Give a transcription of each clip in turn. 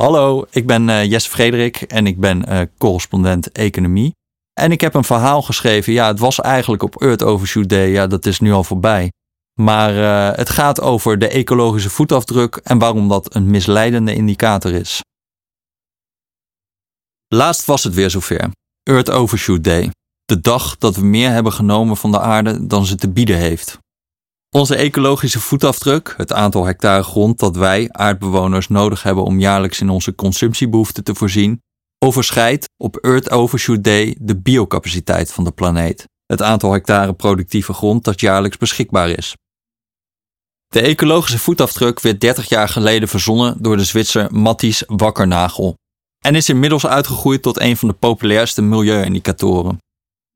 Hallo, ik ben uh, Jesse Frederik en ik ben uh, correspondent economie. En ik heb een verhaal geschreven. Ja, het was eigenlijk op Earth Overshoot Day. Ja, dat is nu al voorbij. Maar uh, het gaat over de ecologische voetafdruk en waarom dat een misleidende indicator is. Laatst was het weer zover. Earth Overshoot Day. De dag dat we meer hebben genomen van de aarde dan ze te bieden heeft. Onze ecologische voetafdruk, het aantal hectare grond dat wij, aardbewoners, nodig hebben om jaarlijks in onze consumptiebehoeften te voorzien, overschrijdt op Earth Overshoot Day de biocapaciteit van de planeet, het aantal hectare productieve grond dat jaarlijks beschikbaar is. De ecologische voetafdruk werd 30 jaar geleden verzonnen door de Zwitser Matthijs Wakkernagel en is inmiddels uitgegroeid tot een van de populairste milieuindicatoren.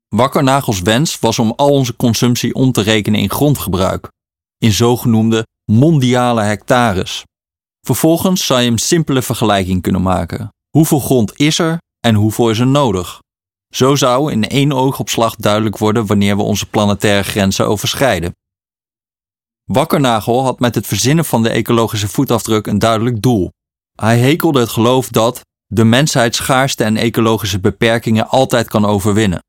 Wakkernagels wens was om al onze consumptie om te rekenen in grondgebruik, in zogenoemde mondiale hectares. Vervolgens zou je een simpele vergelijking kunnen maken. Hoeveel grond is er en hoeveel is er nodig? Zo zou in één oogopslag duidelijk worden wanneer we onze planetaire grenzen overschrijden. Wakkernagel had met het verzinnen van de ecologische voetafdruk een duidelijk doel. Hij hekelde het geloof dat de mensheid schaarste en ecologische beperkingen altijd kan overwinnen.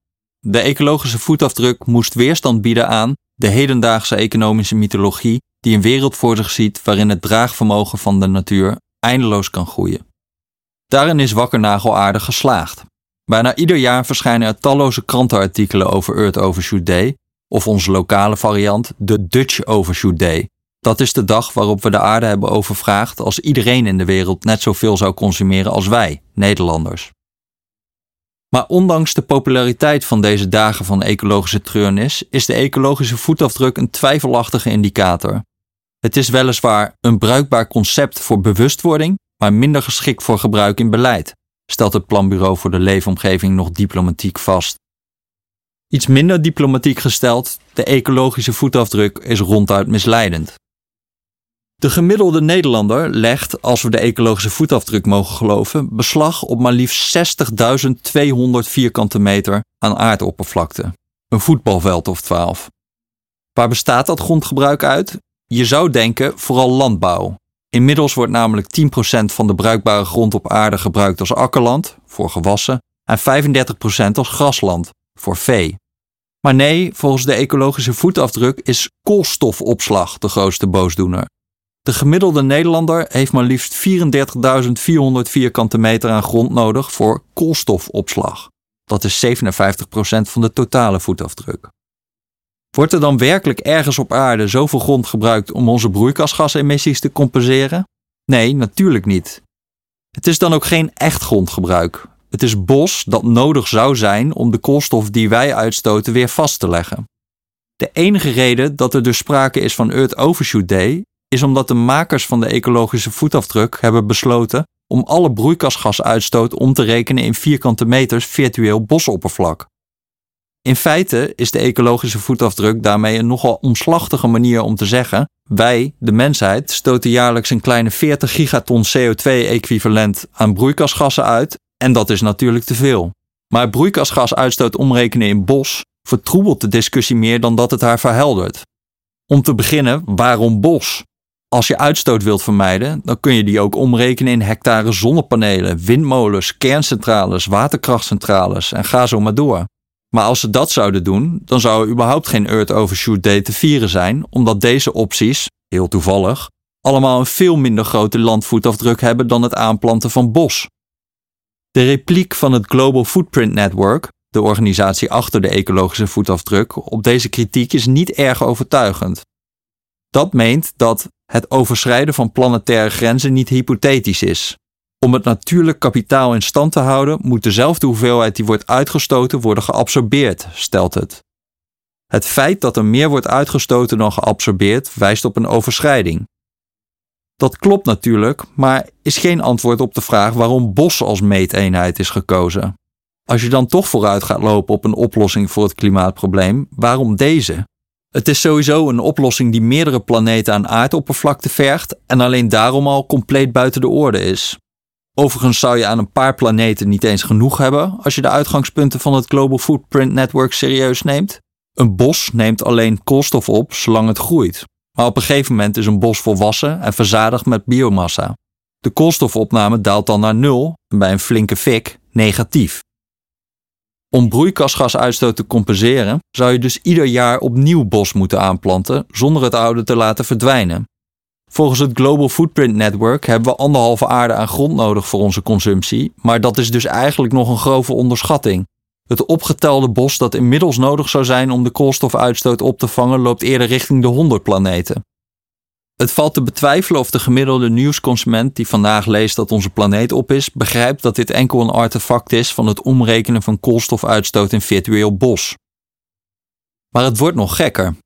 De ecologische voetafdruk moest weerstand bieden aan de hedendaagse economische mythologie die een wereld voor zich ziet waarin het draagvermogen van de natuur eindeloos kan groeien. Daarin is Wakkernagel aardig geslaagd. Bijna ieder jaar verschijnen er talloze krantenartikelen over Earth Overshoot Day, of onze lokale variant, de Dutch Overshoot Day. Dat is de dag waarop we de aarde hebben overvraagd als iedereen in de wereld net zoveel zou consumeren als wij, Nederlanders. Maar ondanks de populariteit van deze dagen van ecologische treurnis is de ecologische voetafdruk een twijfelachtige indicator. Het is weliswaar een bruikbaar concept voor bewustwording, maar minder geschikt voor gebruik in beleid, stelt het Planbureau voor de Leefomgeving nog diplomatiek vast. Iets minder diplomatiek gesteld, de ecologische voetafdruk is ronduit misleidend. De gemiddelde Nederlander legt, als we de ecologische voetafdruk mogen geloven, beslag op maar liefst 60.200 vierkante meter aan aardoppervlakte. Een voetbalveld of 12. Waar bestaat dat grondgebruik uit? Je zou denken vooral landbouw. Inmiddels wordt namelijk 10% van de bruikbare grond op aarde gebruikt als akkerland, voor gewassen, en 35% als grasland, voor vee. Maar nee, volgens de ecologische voetafdruk is koolstofopslag de grootste boosdoener. De gemiddelde Nederlander heeft maar liefst 34.400 vierkante meter aan grond nodig voor koolstofopslag. Dat is 57% van de totale voetafdruk. Wordt er dan werkelijk ergens op aarde zoveel grond gebruikt om onze broeikasgasemissies te compenseren? Nee, natuurlijk niet. Het is dan ook geen echt grondgebruik. Het is bos dat nodig zou zijn om de koolstof die wij uitstoten weer vast te leggen. De enige reden dat er dus sprake is van Earth Overshoot Day is omdat de makers van de ecologische voetafdruk hebben besloten om alle broeikasgasuitstoot om te rekenen in vierkante meters virtueel bosoppervlak. In feite is de ecologische voetafdruk daarmee een nogal omslachtige manier om te zeggen: wij, de mensheid, stoten jaarlijks een kleine 40 gigaton CO2-equivalent aan broeikasgassen uit, en dat is natuurlijk te veel. Maar broeikasgasuitstoot omrekenen in bos vertroebelt de discussie meer dan dat het haar verheldert. Om te beginnen, waarom bos? Als je uitstoot wilt vermijden, dan kun je die ook omrekenen in hectare zonnepanelen, windmolens, kerncentrales, waterkrachtcentrales en ga zo maar door. Maar als ze dat zouden doen, dan zou er überhaupt geen Earth Overshoot Day te vieren zijn, omdat deze opties, heel toevallig, allemaal een veel minder grote landvoetafdruk hebben dan het aanplanten van bos. De repliek van het Global Footprint Network, de organisatie achter de ecologische voetafdruk, op deze kritiek is niet erg overtuigend. Dat meent dat het overschrijden van planetaire grenzen niet hypothetisch is. Om het natuurlijk kapitaal in stand te houden, moet dezelfde hoeveelheid die wordt uitgestoten worden geabsorbeerd, stelt het. Het feit dat er meer wordt uitgestoten dan geabsorbeerd wijst op een overschrijding. Dat klopt natuurlijk, maar is geen antwoord op de vraag waarom bos als meeteenheid is gekozen. Als je dan toch vooruit gaat lopen op een oplossing voor het klimaatprobleem, waarom deze? Het is sowieso een oplossing die meerdere planeten aan aardoppervlakte vergt en alleen daarom al compleet buiten de orde is. Overigens zou je aan een paar planeten niet eens genoeg hebben als je de uitgangspunten van het Global Footprint Network serieus neemt. Een bos neemt alleen koolstof op zolang het groeit. Maar op een gegeven moment is een bos volwassen en verzadigd met biomassa. De koolstofopname daalt dan naar nul en bij een flinke fik negatief. Om broeikasgasuitstoot te compenseren zou je dus ieder jaar opnieuw bos moeten aanplanten zonder het oude te laten verdwijnen. Volgens het Global Footprint Network hebben we anderhalve aarde aan grond nodig voor onze consumptie, maar dat is dus eigenlijk nog een grove onderschatting. Het opgetelde bos dat inmiddels nodig zou zijn om de koolstofuitstoot op te vangen loopt eerder richting de 100 planeten. Het valt te betwijfelen of de gemiddelde nieuwsconsument die vandaag leest dat onze planeet op is, begrijpt dat dit enkel een artefact is van het omrekenen van koolstofuitstoot in virtueel bos. Maar het wordt nog gekker.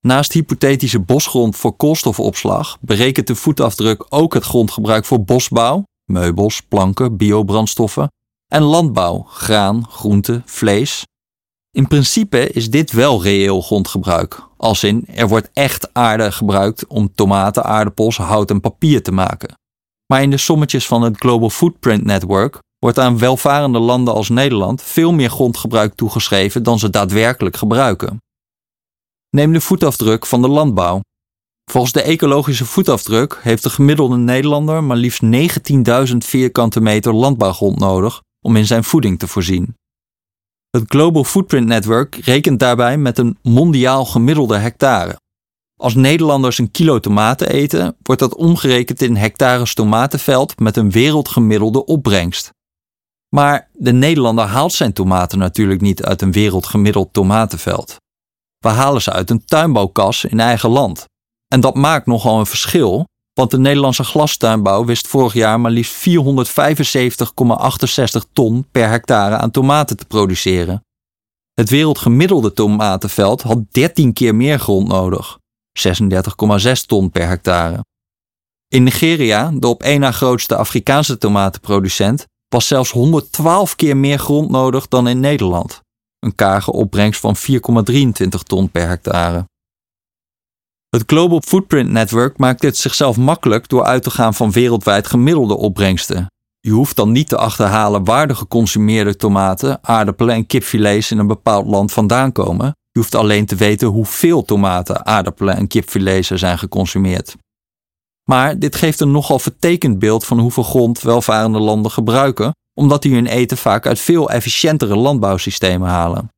Naast hypothetische bosgrond voor koolstofopslag berekent de voetafdruk ook het grondgebruik voor bosbouw, meubels, planken, biobrandstoffen en landbouw, graan, groente, vlees. In principe is dit wel reëel grondgebruik, als in er wordt echt aarde gebruikt om tomaten, aardappels, hout en papier te maken. Maar in de sommetjes van het Global Footprint Network wordt aan welvarende landen als Nederland veel meer grondgebruik toegeschreven dan ze daadwerkelijk gebruiken. Neem de voetafdruk van de landbouw. Volgens de ecologische voetafdruk heeft de gemiddelde Nederlander maar liefst 19.000 vierkante meter landbouwgrond nodig om in zijn voeding te voorzien. Het Global Footprint Network rekent daarbij met een mondiaal gemiddelde hectare. Als Nederlanders een kilo tomaten eten, wordt dat omgerekend in hectares tomatenveld met een wereldgemiddelde opbrengst. Maar de Nederlander haalt zijn tomaten natuurlijk niet uit een wereldgemiddeld tomatenveld. We halen ze uit een tuinbouwkas in eigen land. En dat maakt nogal een verschil, want de Nederlandse glastuinbouw wist vorig jaar maar liefst 475,68 ton per hectare aan tomaten te produceren. Het wereldgemiddelde tomatenveld had 13 keer meer grond nodig, 36,6 ton per hectare. In Nigeria, de op één na grootste Afrikaanse tomatenproducent, was zelfs 112 keer meer grond nodig dan in Nederland, een karige opbrengst van 4,23 ton per hectare. Het Global Footprint Network maakt dit zichzelf makkelijk door uit te gaan van wereldwijd gemiddelde opbrengsten. Je hoeft dan niet te achterhalen waar de geconsumeerde tomaten, aardappelen en kipfilets in een bepaald land vandaan komen. Je hoeft alleen te weten hoeveel tomaten, aardappelen en kipfilets er zijn geconsumeerd. Maar dit geeft een nogal vertekend beeld van hoeveel grond welvarende landen gebruiken, omdat die hun eten vaak uit veel efficiëntere landbouwsystemen halen.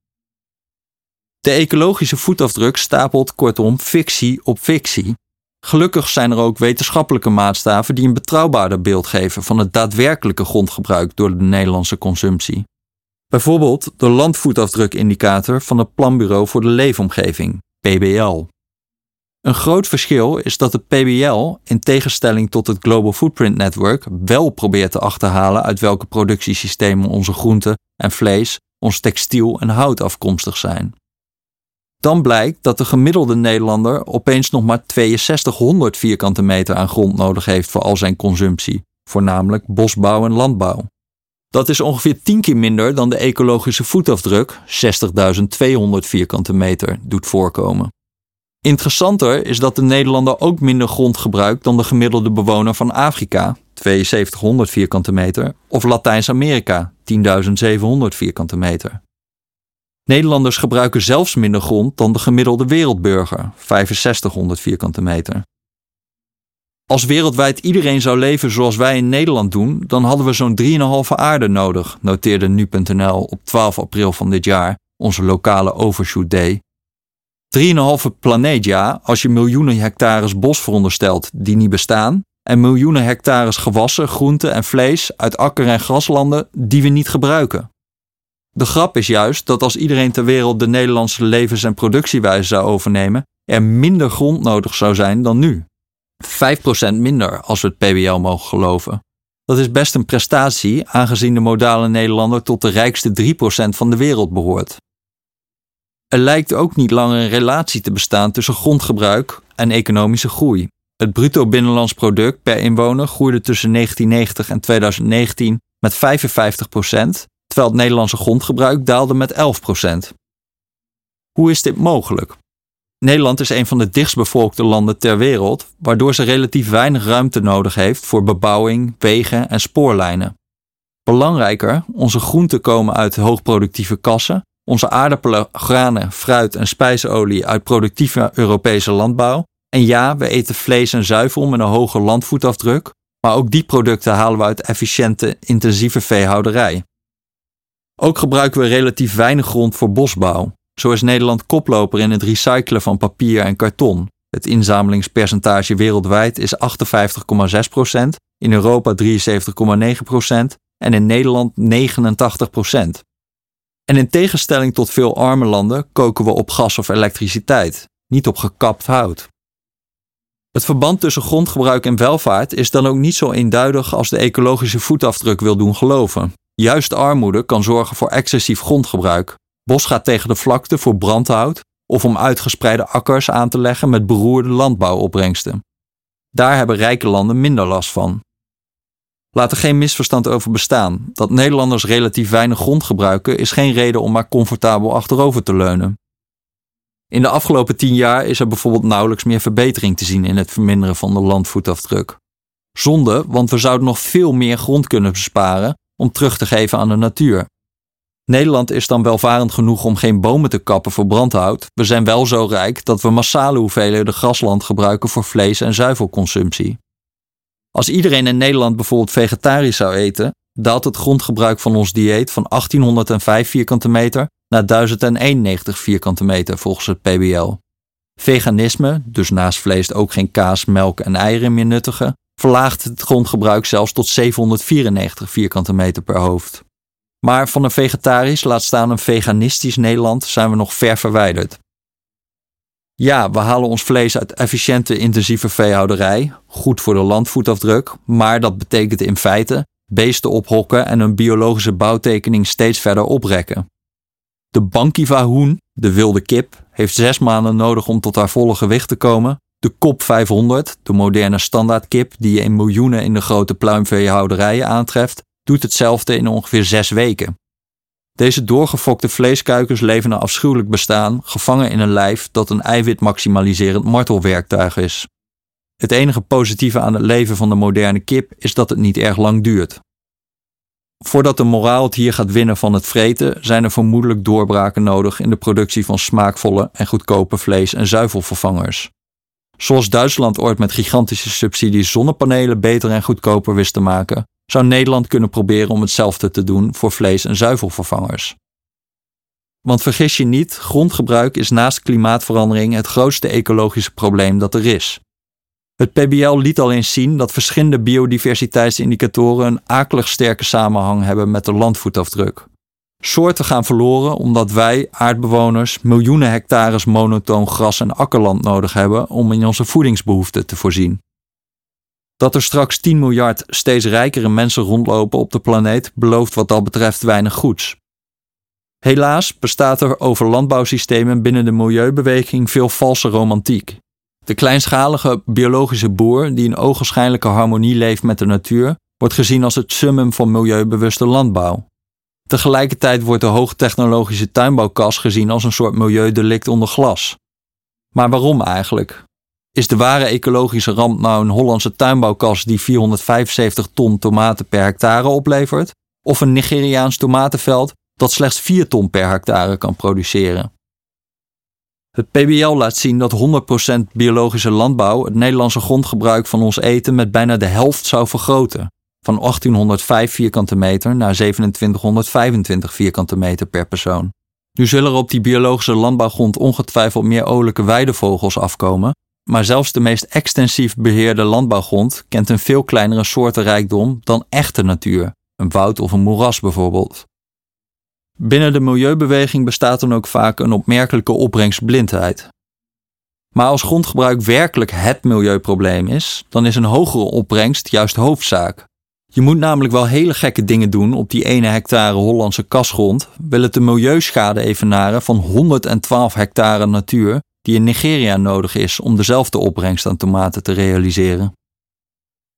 De ecologische voetafdruk stapelt kortom fictie op fictie. Gelukkig zijn er ook wetenschappelijke maatstaven die een betrouwbaarder beeld geven van het daadwerkelijke grondgebruik door de Nederlandse consumptie. Bijvoorbeeld de landvoetafdrukindicator van het Planbureau voor de Leefomgeving, PBL. Een groot verschil is dat het PBL, in tegenstelling tot het Global Footprint Network, wel probeert te achterhalen uit welke productiesystemen onze groenten en vlees, ons textiel en hout afkomstig zijn dan blijkt dat de gemiddelde Nederlander opeens nog maar 6200 vierkante meter aan grond nodig heeft voor al zijn consumptie, voornamelijk bosbouw en landbouw. Dat is ongeveer 10 keer minder dan de ecologische voetafdruk, 60.200 vierkante meter, doet voorkomen. Interessanter is dat de Nederlander ook minder grond gebruikt dan de gemiddelde bewoner van Afrika, 7200 vierkante meter, of Latijns-Amerika, 10.700 vierkante meter. Nederlanders gebruiken zelfs minder grond dan de gemiddelde wereldburger, 6500 vierkante meter. Als wereldwijd iedereen zou leven zoals wij in Nederland doen, dan hadden we zo'n 3,5 aarde nodig, noteerde nu.nl op 12 april van dit jaar, onze lokale overshoot day. 3,5 planeet ja, als je miljoenen hectares bos veronderstelt die niet bestaan, en miljoenen hectares gewassen, groenten en vlees uit akker- en graslanden die we niet gebruiken. De grap is juist dat als iedereen ter wereld de Nederlandse levens- en productiewijze zou overnemen, er minder grond nodig zou zijn dan nu. 5% minder als we het PBL mogen geloven. Dat is best een prestatie, aangezien de modale Nederlander tot de rijkste 3% van de wereld behoort. Er lijkt ook niet langer een relatie te bestaan tussen grondgebruik en economische groei. Het bruto binnenlands product per inwoner groeide tussen 1990 en 2019 met 55 terwijl het Nederlandse grondgebruik daalde met 11%. Hoe is dit mogelijk? Nederland is een van de dichtstbevolkte landen ter wereld, waardoor ze relatief weinig ruimte nodig heeft voor bebouwing, wegen en spoorlijnen. Belangrijker, onze groenten komen uit hoogproductieve kassen, onze aardappelen, granen, fruit en spijsolie uit productieve Europese landbouw. En ja, we eten vlees en zuivel met een hoge landvoetafdruk, maar ook die producten halen we uit efficiënte, intensieve veehouderij. Ook gebruiken we relatief weinig grond voor bosbouw. Zo is Nederland koploper in het recyclen van papier en karton. Het inzamelingspercentage wereldwijd is 58,6%, in Europa 73,9% en in Nederland 89%. En in tegenstelling tot veel arme landen koken we op gas of elektriciteit, niet op gekapt hout. Het verband tussen grondgebruik en welvaart is dan ook niet zo eenduidig als de ecologische voetafdruk wil doen geloven. Juist armoede kan zorgen voor excessief grondgebruik. Bos gaat tegen de vlakte voor brandhout of om uitgespreide akkers aan te leggen met beroerde landbouwopbrengsten. Daar hebben rijke landen minder last van. Laat er geen misverstand over bestaan. Dat Nederlanders relatief weinig grond gebruiken is geen reden om maar comfortabel achterover te leunen. In de afgelopen tien jaar is er bijvoorbeeld nauwelijks meer verbetering te zien in het verminderen van de landvoetafdruk. Zonde, want we zouden nog veel meer grond kunnen besparen om terug te geven aan de natuur. Nederland is dan welvarend genoeg om geen bomen te kappen voor brandhout. We zijn wel zo rijk dat we massale hoeveelheden grasland gebruiken voor vlees- en zuivelconsumptie. Als iedereen in Nederland bijvoorbeeld vegetarisch zou eten, daalt het grondgebruik van ons dieet van 1805 vierkante meter naar 1091 vierkante meter volgens het PBL. Veganisme, dus naast vlees ook geen kaas, melk en eieren meer nuttigen, verlaagt het grondgebruik zelfs tot 794 vierkante meter per hoofd. Maar van een vegetarisch, laat staan een veganistisch Nederland, zijn we nog ver verwijderd. Ja, we halen ons vlees uit efficiënte intensieve veehouderij, goed voor de landvoetafdruk, maar dat betekent in feite beesten ophokken en hun biologische bouwtekening steeds verder oprekken. De Bankiva hoen, de wilde kip, heeft zes maanden nodig om tot haar volle gewicht te komen. De Kop 500, de moderne standaardkip die je in miljoenen in de grote pluimveehouderijen aantreft, doet hetzelfde in ongeveer zes weken. Deze doorgefokte vleeskuikens leven een afschuwelijk bestaan, gevangen in een lijf dat een eiwitmaximaliserend martelwerktuig is. Het enige positieve aan het leven van de moderne kip is dat het niet erg lang duurt. Voordat de moraal het hier gaat winnen van het vreten, zijn er vermoedelijk doorbraken nodig in de productie van smaakvolle en goedkope vlees- en zuivelvervangers. Zoals Duitsland ooit met gigantische subsidies zonnepanelen beter en goedkoper wist te maken, zou Nederland kunnen proberen om hetzelfde te doen voor vlees- en zuivelvervangers. Want vergis je niet, grondgebruik is naast klimaatverandering het grootste ecologische probleem dat er is. Het PBL liet al eens zien dat verschillende biodiversiteitsindicatoren een akelig sterke samenhang hebben met de landvoetafdruk. Soorten gaan verloren omdat wij, aardbewoners, miljoenen hectares monotoon gras en akkerland nodig hebben om in onze voedingsbehoeften te voorzien. Dat er straks 10 miljard steeds rijkere mensen rondlopen op de planeet belooft wat dat betreft weinig goeds. Helaas bestaat er over landbouwsystemen binnen de milieubeweging veel valse romantiek. De kleinschalige biologische boer die in ogenschijnlijke harmonie leeft met de natuur, wordt gezien als het summum van milieubewuste landbouw. Tegelijkertijd wordt de hoogtechnologische tuinbouwkas gezien als een soort milieudelict onder glas. Maar waarom eigenlijk? Is de ware ecologische ramp nou een Hollandse tuinbouwkas die 475 ton tomaten per hectare oplevert? Of een Nigeriaans tomatenveld dat slechts 4 ton per hectare kan produceren? Het PBL laat zien dat 100% biologische landbouw het Nederlandse grondgebruik van ons eten met bijna de helft zou vergroten. Van 1805 vierkante meter naar 2725 vierkante meter per persoon. Nu zullen er op die biologische landbouwgrond ongetwijfeld meer olijke weidevogels afkomen, maar zelfs de meest extensief beheerde landbouwgrond kent een veel kleinere soortenrijkdom dan echte natuur, een woud of een moeras bijvoorbeeld. Binnen de milieubeweging bestaat dan ook vaak een opmerkelijke opbrengstblindheid. Maar als grondgebruik werkelijk het milieuprobleem is, dan is een hogere opbrengst juist hoofdzaak. Je moet namelijk wel hele gekke dingen doen op die ene hectare Hollandse kasgrond, wil het de milieuschade evenaren van 112 hectare natuur die in Nigeria nodig is om dezelfde opbrengst aan tomaten te realiseren.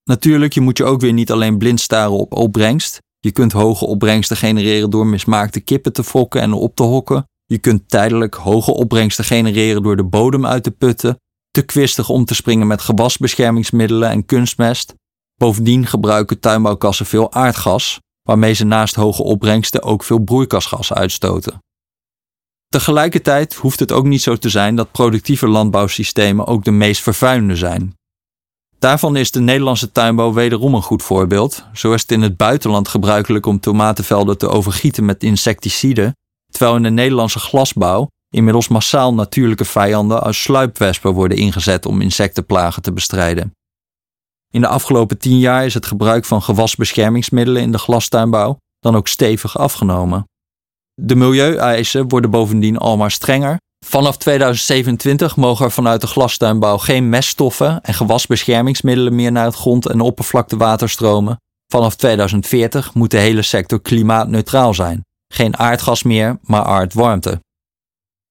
Natuurlijk, je moet je ook weer niet alleen blind staren op opbrengst. Je kunt hoge opbrengsten genereren door mismaakte kippen te fokken en op te hokken. Je kunt tijdelijk hoge opbrengsten genereren door de bodem uit te putten, te kwistig om te springen met gebasbeschermingsmiddelen en kunstmest. Bovendien gebruiken tuinbouwkassen veel aardgas, waarmee ze naast hoge opbrengsten ook veel broeikasgas uitstoten. Tegelijkertijd hoeft het ook niet zo te zijn dat productieve landbouwsystemen ook de meest vervuilende zijn. Daarvan is de Nederlandse tuinbouw wederom een goed voorbeeld. Zo is het in het buitenland gebruikelijk om tomatenvelden te overgieten met insecticiden, terwijl in de Nederlandse glasbouw inmiddels massaal natuurlijke vijanden als sluipwespen worden ingezet om insectenplagen te bestrijden. In de afgelopen tien jaar is het gebruik van gewasbeschermingsmiddelen in de glastuinbouw dan ook stevig afgenomen. De milieueisen worden bovendien almaar strenger. Vanaf 2027 mogen er vanuit de glastuinbouw geen meststoffen en gewasbeschermingsmiddelen meer naar het grond- en oppervlaktewater stromen. Vanaf 2040 moet de hele sector klimaatneutraal zijn. Geen aardgas meer, maar aardwarmte.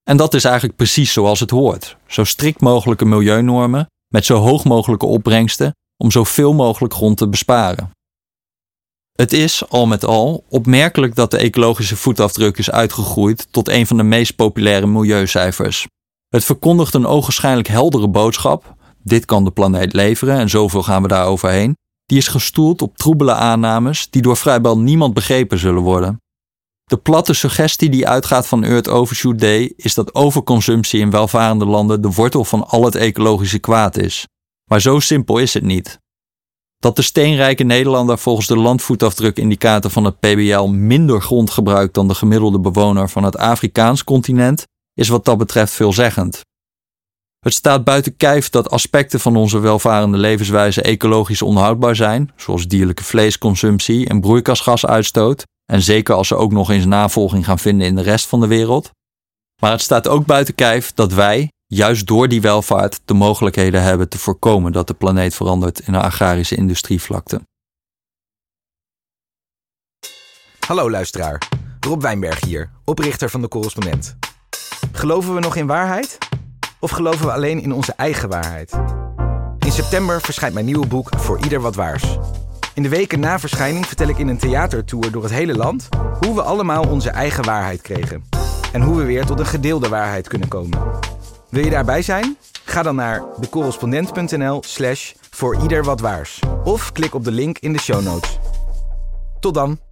En dat is eigenlijk precies zoals het hoort. Zo strikt mogelijke milieunormen met zo hoog mogelijke opbrengsten om zoveel mogelijk grond te besparen. Het is, al met al, opmerkelijk dat de ecologische voetafdruk is uitgegroeid tot een van de meest populaire milieucijfers. Het verkondigt een ogenschijnlijk heldere boodschap: dit kan de planeet leveren en zoveel gaan we daar overheen. Die is gestoeld op troebele aannames die door vrijwel niemand begrepen zullen worden. De platte suggestie die uitgaat van Earth Overshoot Day is dat overconsumptie in welvarende landen de wortel van al het ecologische kwaad is. Maar zo simpel is het niet. Dat de steenrijke Nederlander volgens de landvoetafdrukindicator van het PBL minder grond gebruikt dan de gemiddelde bewoner van het Afrikaans continent, is wat dat betreft veelzeggend. Het staat buiten kijf dat aspecten van onze welvarende levenswijze ecologisch onhoudbaar zijn, zoals dierlijke vleesconsumptie en broeikasgasuitstoot, en zeker als ze ook nog eens navolging gaan vinden in de rest van de wereld. Maar het staat ook buiten kijf dat wij, juist door die welvaart, de mogelijkheden hebben te voorkomen dat de planeet verandert in een agrarische industrievlakte. Hallo luisteraar, Rob Wijnberg hier, oprichter van de Correspondent. Geloven we nog in waarheid? Of geloven we alleen in onze eigen waarheid? In september verschijnt mijn nieuwe boek Voor Ieder Wat Waars. In de weken na verschijning vertel ik in een theatertour door het hele land hoe we allemaal onze eigen waarheid kregen. En hoe we weer tot een gedeelde waarheid kunnen komen. Wil je daarbij zijn? Ga dan naar decorrespondent.nl slash voor ieder wat waars. Of klik op de link in de show notes. Tot dan!